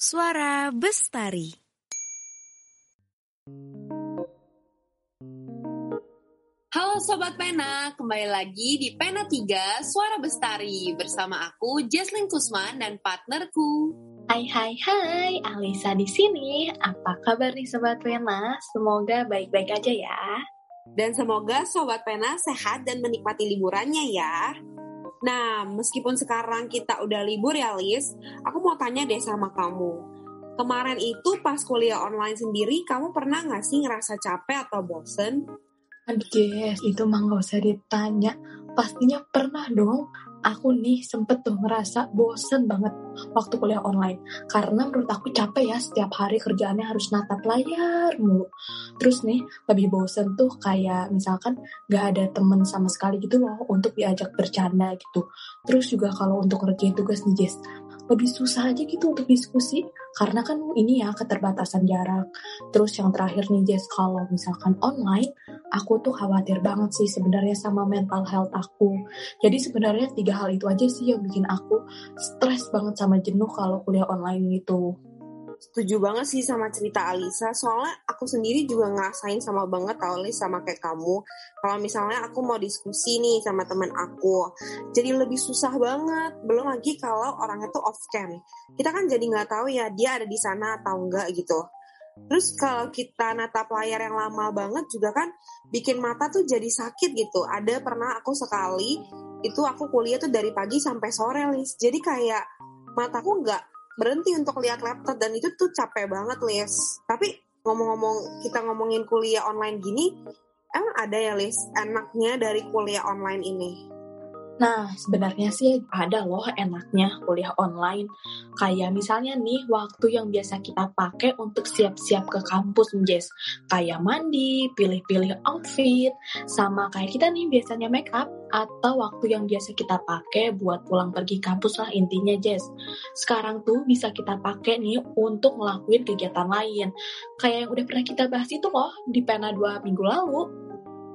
Suara Bestari Halo Sobat Pena, kembali lagi di Pena 3 Suara Bestari bersama aku Jesslyn Kusman dan partnerku. Hai hai hai, Alisa di sini. Apa kabar nih Sobat Pena? Semoga baik-baik aja ya. Dan semoga Sobat Pena sehat dan menikmati liburannya ya. Nah, meskipun sekarang kita udah libur ya Lis, aku mau tanya deh sama kamu. Kemarin itu pas kuliah online sendiri, kamu pernah gak sih ngerasa capek atau bosen? Aduh Jess, itu mah gak usah ditanya. Pastinya pernah dong. Aku nih sempet tuh ngerasa bosen banget waktu kuliah online. Karena menurut aku capek ya setiap hari kerjaannya harus natap layar mulu. Terus nih lebih bosen tuh kayak misalkan gak ada temen sama sekali gitu loh untuk diajak bercanda gitu. Terus juga kalau untuk ngerjain tugas nih Jess, lebih susah aja gitu untuk diskusi karena kan ini ya keterbatasan jarak. Terus yang terakhir nih Jess kalau misalkan online, aku tuh khawatir banget sih sebenarnya sama mental health aku. Jadi sebenarnya tiga hal itu aja sih yang bikin aku stres banget sama jenuh kalau kuliah online gitu setuju banget sih sama cerita Alisa. Soalnya aku sendiri juga ngerasain sama banget tau Lis sama kayak kamu. Kalau misalnya aku mau diskusi nih sama teman aku jadi lebih susah banget. Belum lagi kalau orang itu off cam. Kita kan jadi nggak tahu ya dia ada di sana atau enggak gitu. Terus kalau kita natap layar yang lama banget juga kan bikin mata tuh jadi sakit gitu. Ada pernah aku sekali itu aku kuliah tuh dari pagi sampai sore Lis. Jadi kayak mataku nggak berhenti untuk lihat laptop dan itu tuh capek banget Lis. Tapi ngomong-ngomong kita ngomongin kuliah online gini, emang ada ya Lis enaknya dari kuliah online ini? Nah, sebenarnya sih ada loh enaknya kuliah online. Kayak misalnya nih, waktu yang biasa kita pakai untuk siap-siap ke kampus, Jess. Kayak mandi, pilih-pilih outfit, sama kayak kita nih biasanya make up, atau waktu yang biasa kita pakai buat pulang pergi kampus lah intinya, Jess. Sekarang tuh bisa kita pakai nih untuk ngelakuin kegiatan lain. Kayak yang udah pernah kita bahas itu loh di pena dua minggu lalu.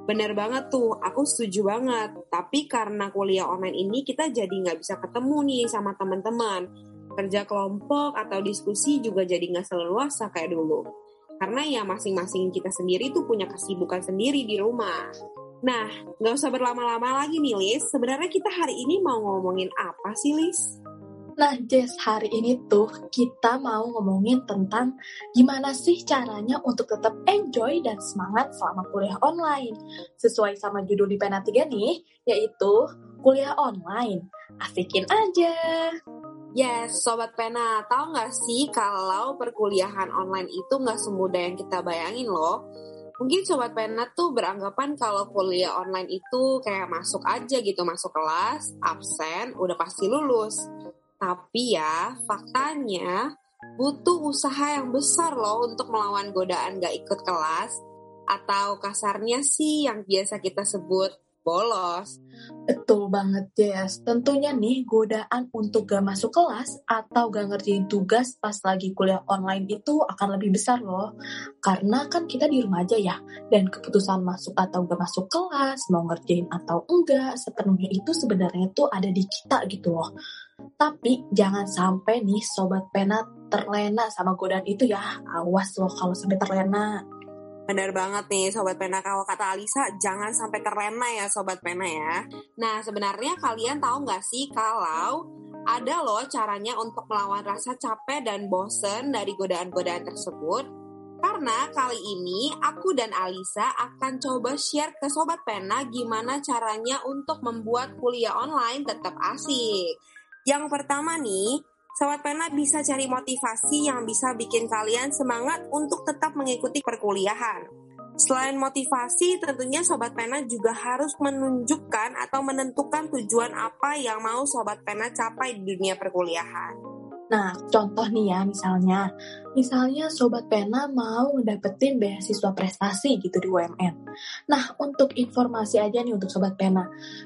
Bener banget tuh, aku setuju banget. Tapi karena kuliah online ini kita jadi nggak bisa ketemu nih sama teman-teman. Kerja kelompok atau diskusi juga jadi nggak seleluasa kayak dulu. Karena ya masing-masing kita sendiri tuh punya kesibukan sendiri di rumah. Nah, nggak usah berlama-lama lagi nih, Lis. Sebenarnya kita hari ini mau ngomongin apa sih, Lis? Nah, Jess, hari ini tuh kita mau ngomongin tentang gimana sih caranya untuk tetap enjoy dan semangat selama kuliah online. Sesuai sama judul di Pena 3 nih, yaitu kuliah online. Asikin aja! Yes, Sobat Pena, tahu nggak sih kalau perkuliahan online itu nggak semudah yang kita bayangin loh? Mungkin Sobat Pena tuh beranggapan kalau kuliah online itu kayak masuk aja gitu, masuk kelas, absen, udah pasti lulus. Tapi ya, faktanya butuh usaha yang besar loh untuk melawan godaan gak ikut kelas. Atau kasarnya sih yang biasa kita sebut bolos. Betul banget, Jess. Tentunya nih, godaan untuk gak masuk kelas atau gak ngerjain tugas pas lagi kuliah online itu akan lebih besar loh. Karena kan kita di rumah aja ya, dan keputusan masuk atau gak masuk kelas, mau ngerjain atau enggak, sepenuhnya itu sebenarnya tuh ada di kita gitu loh. Tapi jangan sampai nih Sobat Pena terlena sama godaan itu ya. Awas loh kalau sampai terlena. Benar banget nih Sobat Pena, kalau kata Alisa jangan sampai terlena ya Sobat Pena ya. Nah sebenarnya kalian tahu nggak sih kalau ada loh caranya untuk melawan rasa capek dan bosen dari godaan-godaan tersebut? Karena kali ini aku dan Alisa akan coba share ke Sobat Pena gimana caranya untuk membuat kuliah online tetap asik. Yang pertama nih, Sobat Pena bisa cari motivasi yang bisa bikin kalian semangat untuk tetap mengikuti perkuliahan. Selain motivasi, tentunya Sobat Pena juga harus menunjukkan atau menentukan tujuan apa yang mau Sobat Pena capai di dunia perkuliahan. Nah, contoh nih ya, misalnya, misalnya Sobat Pena mau dapetin beasiswa prestasi gitu di UMN. Nah, untuk informasi aja nih untuk Sobat Pena,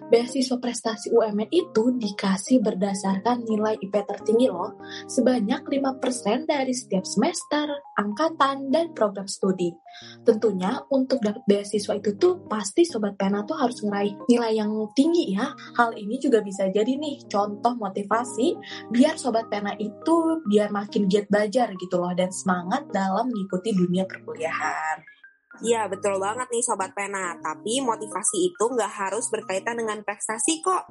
beasiswa prestasi UMN itu dikasih berdasarkan nilai IP tertinggi loh, sebanyak 5% dari setiap semester, angkatan, dan program studi. Tentunya untuk dapat beasiswa itu tuh pasti Sobat Pena tuh harus ngeraih nilai yang tinggi ya. Hal ini juga bisa jadi nih contoh motivasi biar Sobat Pena itu biar makin giat belajar gitu loh dan semangat dalam mengikuti dunia perkuliahan. Iya betul banget nih Sobat Pena, tapi motivasi itu nggak harus berkaitan dengan prestasi kok.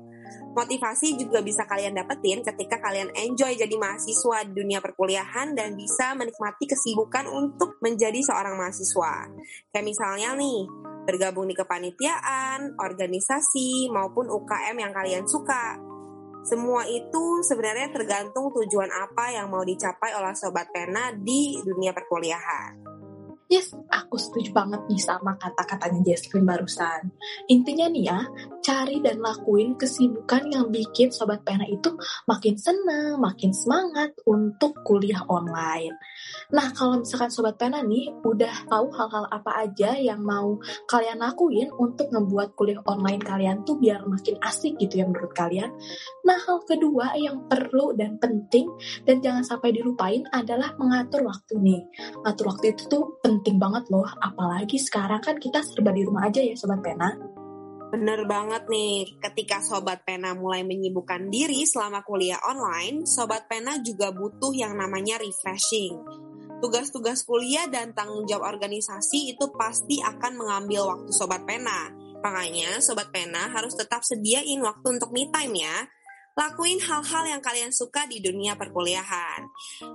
Motivasi juga bisa kalian dapetin ketika kalian enjoy jadi mahasiswa di dunia perkuliahan dan bisa menikmati kesibukan untuk menjadi seorang mahasiswa. Kayak misalnya nih, bergabung di kepanitiaan, organisasi, maupun UKM yang kalian suka. Semua itu sebenarnya tergantung tujuan apa yang mau dicapai oleh Sobat Pena di dunia perkuliahan. Yes, aku setuju banget nih sama kata-katanya Jesslyn barusan. Intinya nih ya, cari dan lakuin kesibukan yang bikin Sobat Pena itu makin senang, makin semangat untuk kuliah online. Nah, kalau misalkan Sobat Pena nih udah tahu hal-hal apa aja yang mau kalian lakuin untuk ngebuat kuliah online kalian tuh biar makin asik gitu ya menurut kalian. Nah, hal kedua yang perlu dan penting dan jangan sampai dilupain adalah mengatur waktu nih. Ngatur waktu itu tuh penting banget loh, apalagi sekarang kan kita serba di rumah aja ya Sobat Pena. Bener banget nih, ketika Sobat Pena mulai menyibukkan diri selama kuliah online, Sobat Pena juga butuh yang namanya refreshing. Tugas-tugas kuliah dan tanggung jawab organisasi itu pasti akan mengambil waktu Sobat Pena. Makanya Sobat Pena harus tetap sediain waktu untuk me time ya, lakuin hal-hal yang kalian suka di dunia perkuliahan.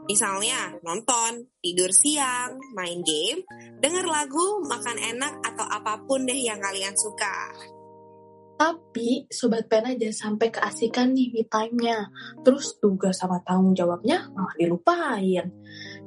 Misalnya nonton, tidur siang, main game, denger lagu, makan enak, atau apa pun deh yang kalian suka. Tapi Sobat Pena jangan sampai keasikan nih me time-nya. Terus tugas sama tanggung jawabnya malah dilupain.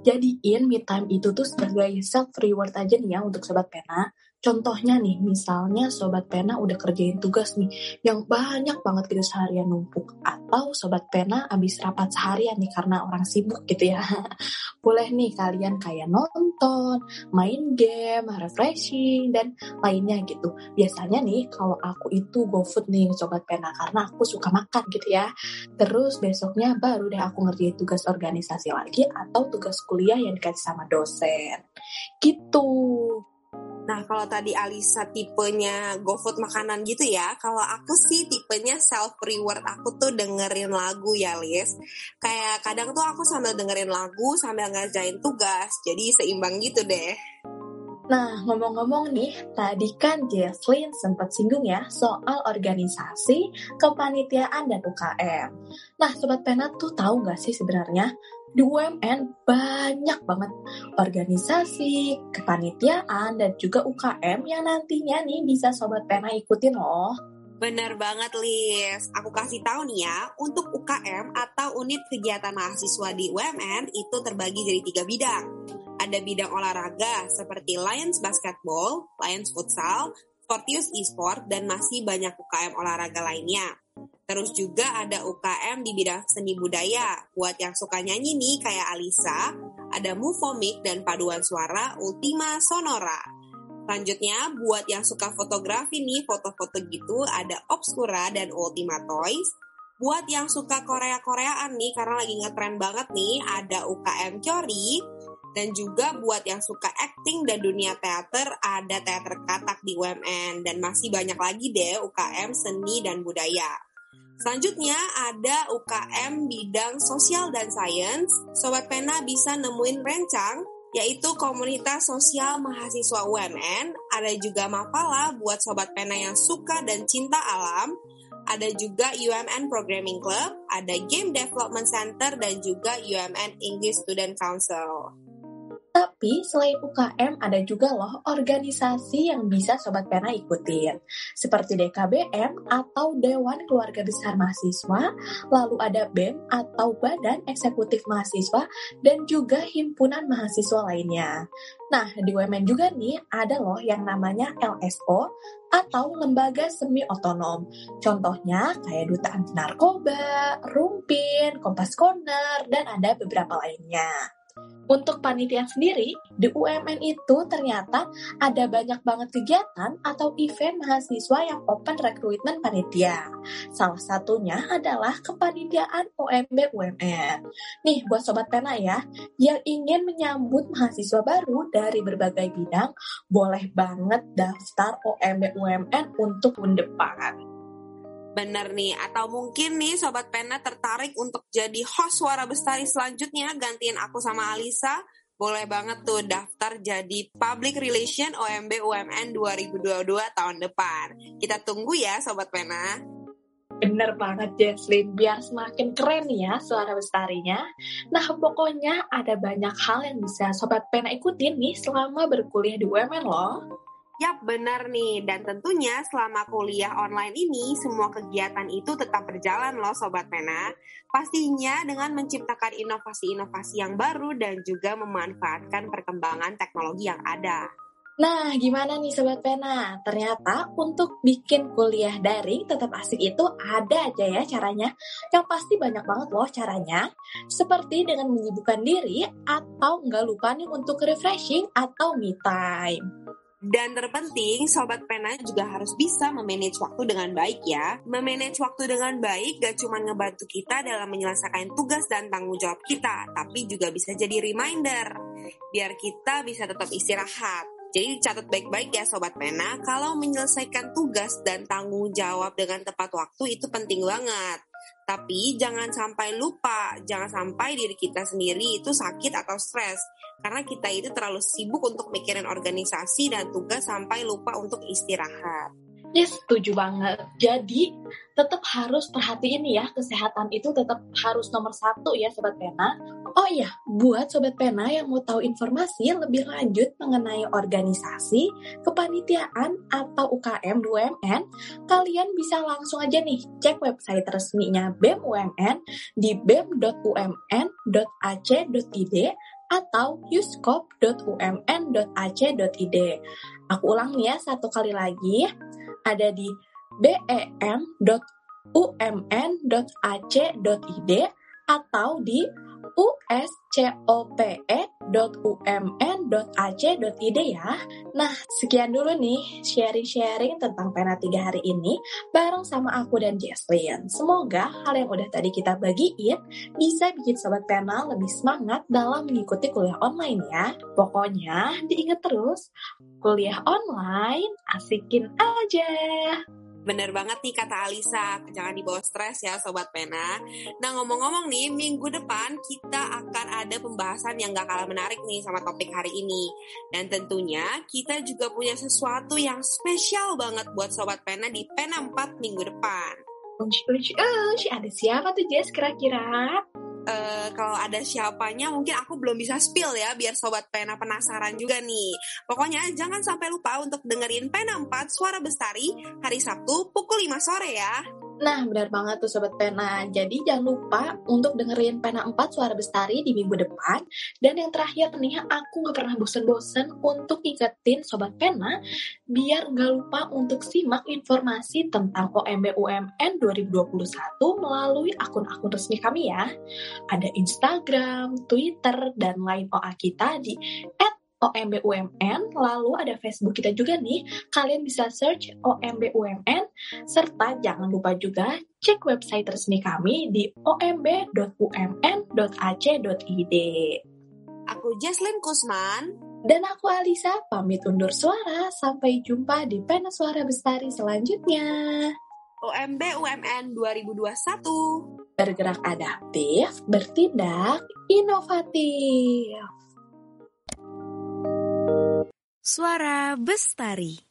Jadiin me time itu tuh sebagai self reward aja nih ya untuk Sobat Pena. Contohnya nih, misalnya Sobat Pena udah kerjain tugas nih yang banyak banget gitu seharian numpuk. Atau Sobat Pena abis rapat seharian nih karena orang sibuk gitu ya. Boleh nih kalian kayak nonton, main game, refreshing, dan lainnya gitu. Biasanya nih kalau aku itu go food nih Sobat Pena karena aku suka makan gitu ya. Terus besoknya baru deh aku ngerjain tugas organisasi lagi atau tugas kuliah yang dikasih sama dosen. Gitu. Nah, kalau tadi Alisa tipenya GoFood makanan gitu ya, kalau aku sih tipenya self reward. Aku tuh dengerin lagu ya, Lis. Kayak kadang tuh aku sambil dengerin lagu sambil ngerjain tugas. Jadi seimbang gitu deh. Nah, ngomong-ngomong nih, tadi kan Jesslyn sempat singgung ya soal organisasi, kepanitiaan, dan UKM. Nah, Sobat Pena tuh tahu nggak sih sebenarnya di UMN banyak banget organisasi, kepanitiaan, dan juga UKM yang nantinya nih bisa Sobat Pena ikutin loh. Bener banget, Lis. Aku kasih tahu nih ya, untuk UKM atau unit kegiatan mahasiswa di UMN itu terbagi jadi tiga bidang. Ada bidang olahraga seperti Lions Basketball, Lions Futsal, Fortius Esport, dan masih banyak UKM olahraga lainnya. Terus juga ada UKM di bidang seni budaya. Buat yang suka nyanyi nih kayak Alisa, ada Movomik dan paduan suara Ultima Sonora. Selanjutnya, buat yang suka fotografi nih, foto-foto gitu, ada Obscura dan Ultima Toys. Buat yang suka Korea-Koreaan nih, karena lagi ngetren banget nih, ada UKM Cori. Dan juga buat yang suka acting dan dunia teater, ada teater katak di UMN. Dan masih banyak lagi deh UKM seni dan budaya. Selanjutnya ada UKM bidang sosial dan sains. Sobat Pena bisa nemuin rencang yaitu komunitas sosial mahasiswa UMN. Ada juga Mapala buat Sobat Pena yang suka dan cinta alam. Ada juga UMN Programming Club, ada Game Development Center, dan juga UMN English Student Council. Tapi selain UKM ada juga loh organisasi yang bisa Sobat Pena ikutin. Seperti DKBM atau Dewan Keluarga Besar Mahasiswa, lalu ada BEM atau Badan Eksekutif Mahasiswa, dan juga himpunan mahasiswa lainnya. Nah, di UMN juga nih ada loh yang namanya LSO atau lembaga semi otonom. Contohnya kayak Duta Anti Narkoba, Rumpin, Kompas Corner, dan ada beberapa lainnya. Untuk panitia sendiri, di UMN itu ternyata ada banyak banget kegiatan atau event mahasiswa yang open recruitment panitia. Salah satunya adalah kepanitiaan OMB UMN. Nih, buat Sobat Pena ya, yang ingin menyambut mahasiswa baru dari berbagai bidang, boleh banget daftar OMB UMN untuk tahun depan. Bener nih, atau mungkin nih Sobat Pena tertarik untuk jadi host Suara Bestari selanjutnya, gantiin aku sama Alisa, boleh banget tuh daftar jadi Public Relation OMB UMN 2022 tahun depan. Kita tunggu ya Sobat Pena. Bener banget Jesslyn, biar semakin keren ya suara bestarinya. Nah pokoknya ada banyak hal yang bisa Sobat Pena ikutin nih selama berkuliah di UMN loh. Yap, benar nih. Dan tentunya selama kuliah online ini, semua kegiatan itu tetap berjalan loh Sobat Pena. Pastinya dengan menciptakan inovasi-inovasi yang baru dan juga memanfaatkan perkembangan teknologi yang ada. Nah, gimana nih Sobat Pena? Ternyata untuk bikin kuliah daring tetap asik itu ada aja ya caranya. Yang pasti banyak banget loh caranya. Seperti dengan menyibukkan diri atau nggak lupa nih untuk refreshing atau me time. Dan terpenting, Sobat Pena juga harus bisa memanage waktu dengan baik ya. Memanage waktu dengan baik gak cuma ngebantu kita dalam menyelesaikan tugas dan tanggung jawab kita, tapi juga bisa jadi reminder. Biar kita bisa tetap istirahat. Jadi catat baik-baik ya Sobat Pena, kalau menyelesaikan tugas dan tanggung jawab dengan tepat waktu itu penting banget. Tapi jangan sampai lupa, jangan sampai diri kita sendiri itu sakit atau stres karena kita itu terlalu sibuk untuk mikirin organisasi dan tugas sampai lupa untuk istirahat. Yes, setuju banget. Jadi, tetap harus perhatiin ya, kesehatan itu tetap harus nomor satu ya Sobat Pena. Oh iya, buat Sobat Pena yang mau tahu informasi lebih lanjut mengenai organisasi, kepanitiaan, atau UKM UMN, kalian bisa langsung aja nih cek website resminya BEM UMN di bem.umn.ac.id atau yuskop.umn.ac.id. Aku ulang nih ya satu kali lagi. Ada di bem.umn.ac.id atau di uscope.umn.ac.id ya. Nah, sekian dulu nih sharing-sharing tentang Pena 3 hari ini bareng sama aku dan Jesslyn. Semoga hal yang udah tadi kita bagiin bisa bikin Sobat Pena lebih semangat dalam mengikuti kuliah online ya. Pokoknya diingat terus, kuliah online asikin aja. Bener banget nih kata Alisa, jangan dibawa stres ya Sobat Pena. Nah ngomong-ngomong nih, minggu depan kita akan ada pembahasan yang gak kalah menarik nih sama topik hari ini. Dan tentunya kita juga punya sesuatu yang spesial banget buat Sobat Pena di Pena 4 minggu depan. Ush, ush, ush, ada siapa tuh Jess kira-kira? Uh, kalau ada siapanya mungkin aku belum bisa spill ya biar sobat pena penasaran juga nih. Pokoknya jangan sampai lupa untuk dengerin Pena 4 Suara Bestari hari Sabtu pukul 5 sore ya. Nah, benar banget tuh Sobat Pena. Jadi jangan lupa untuk dengerin Pena 4 Suara Bestari di minggu depan. Dan yang terakhir nih, aku gak pernah bosen-bosen untuk ingetin Sobat Pena biar gak lupa untuk simak informasi tentang OMB UMN 2021 melalui akun-akun resmi kami ya. Ada Instagram, Twitter, dan lain OA kita di OMB UMN, lalu ada Facebook kita juga nih. Kalian bisa search OMB UMN, serta jangan lupa juga cek website resmi kami di omb.umn.ac.id. Aku Jesslyn Kusman. Dan aku Alisa, pamit undur suara. Sampai jumpa di Pena Suara Bestari selanjutnya. OMB UMN 2021. Bergerak adaptif, bertindak inovatif. Suara Bestari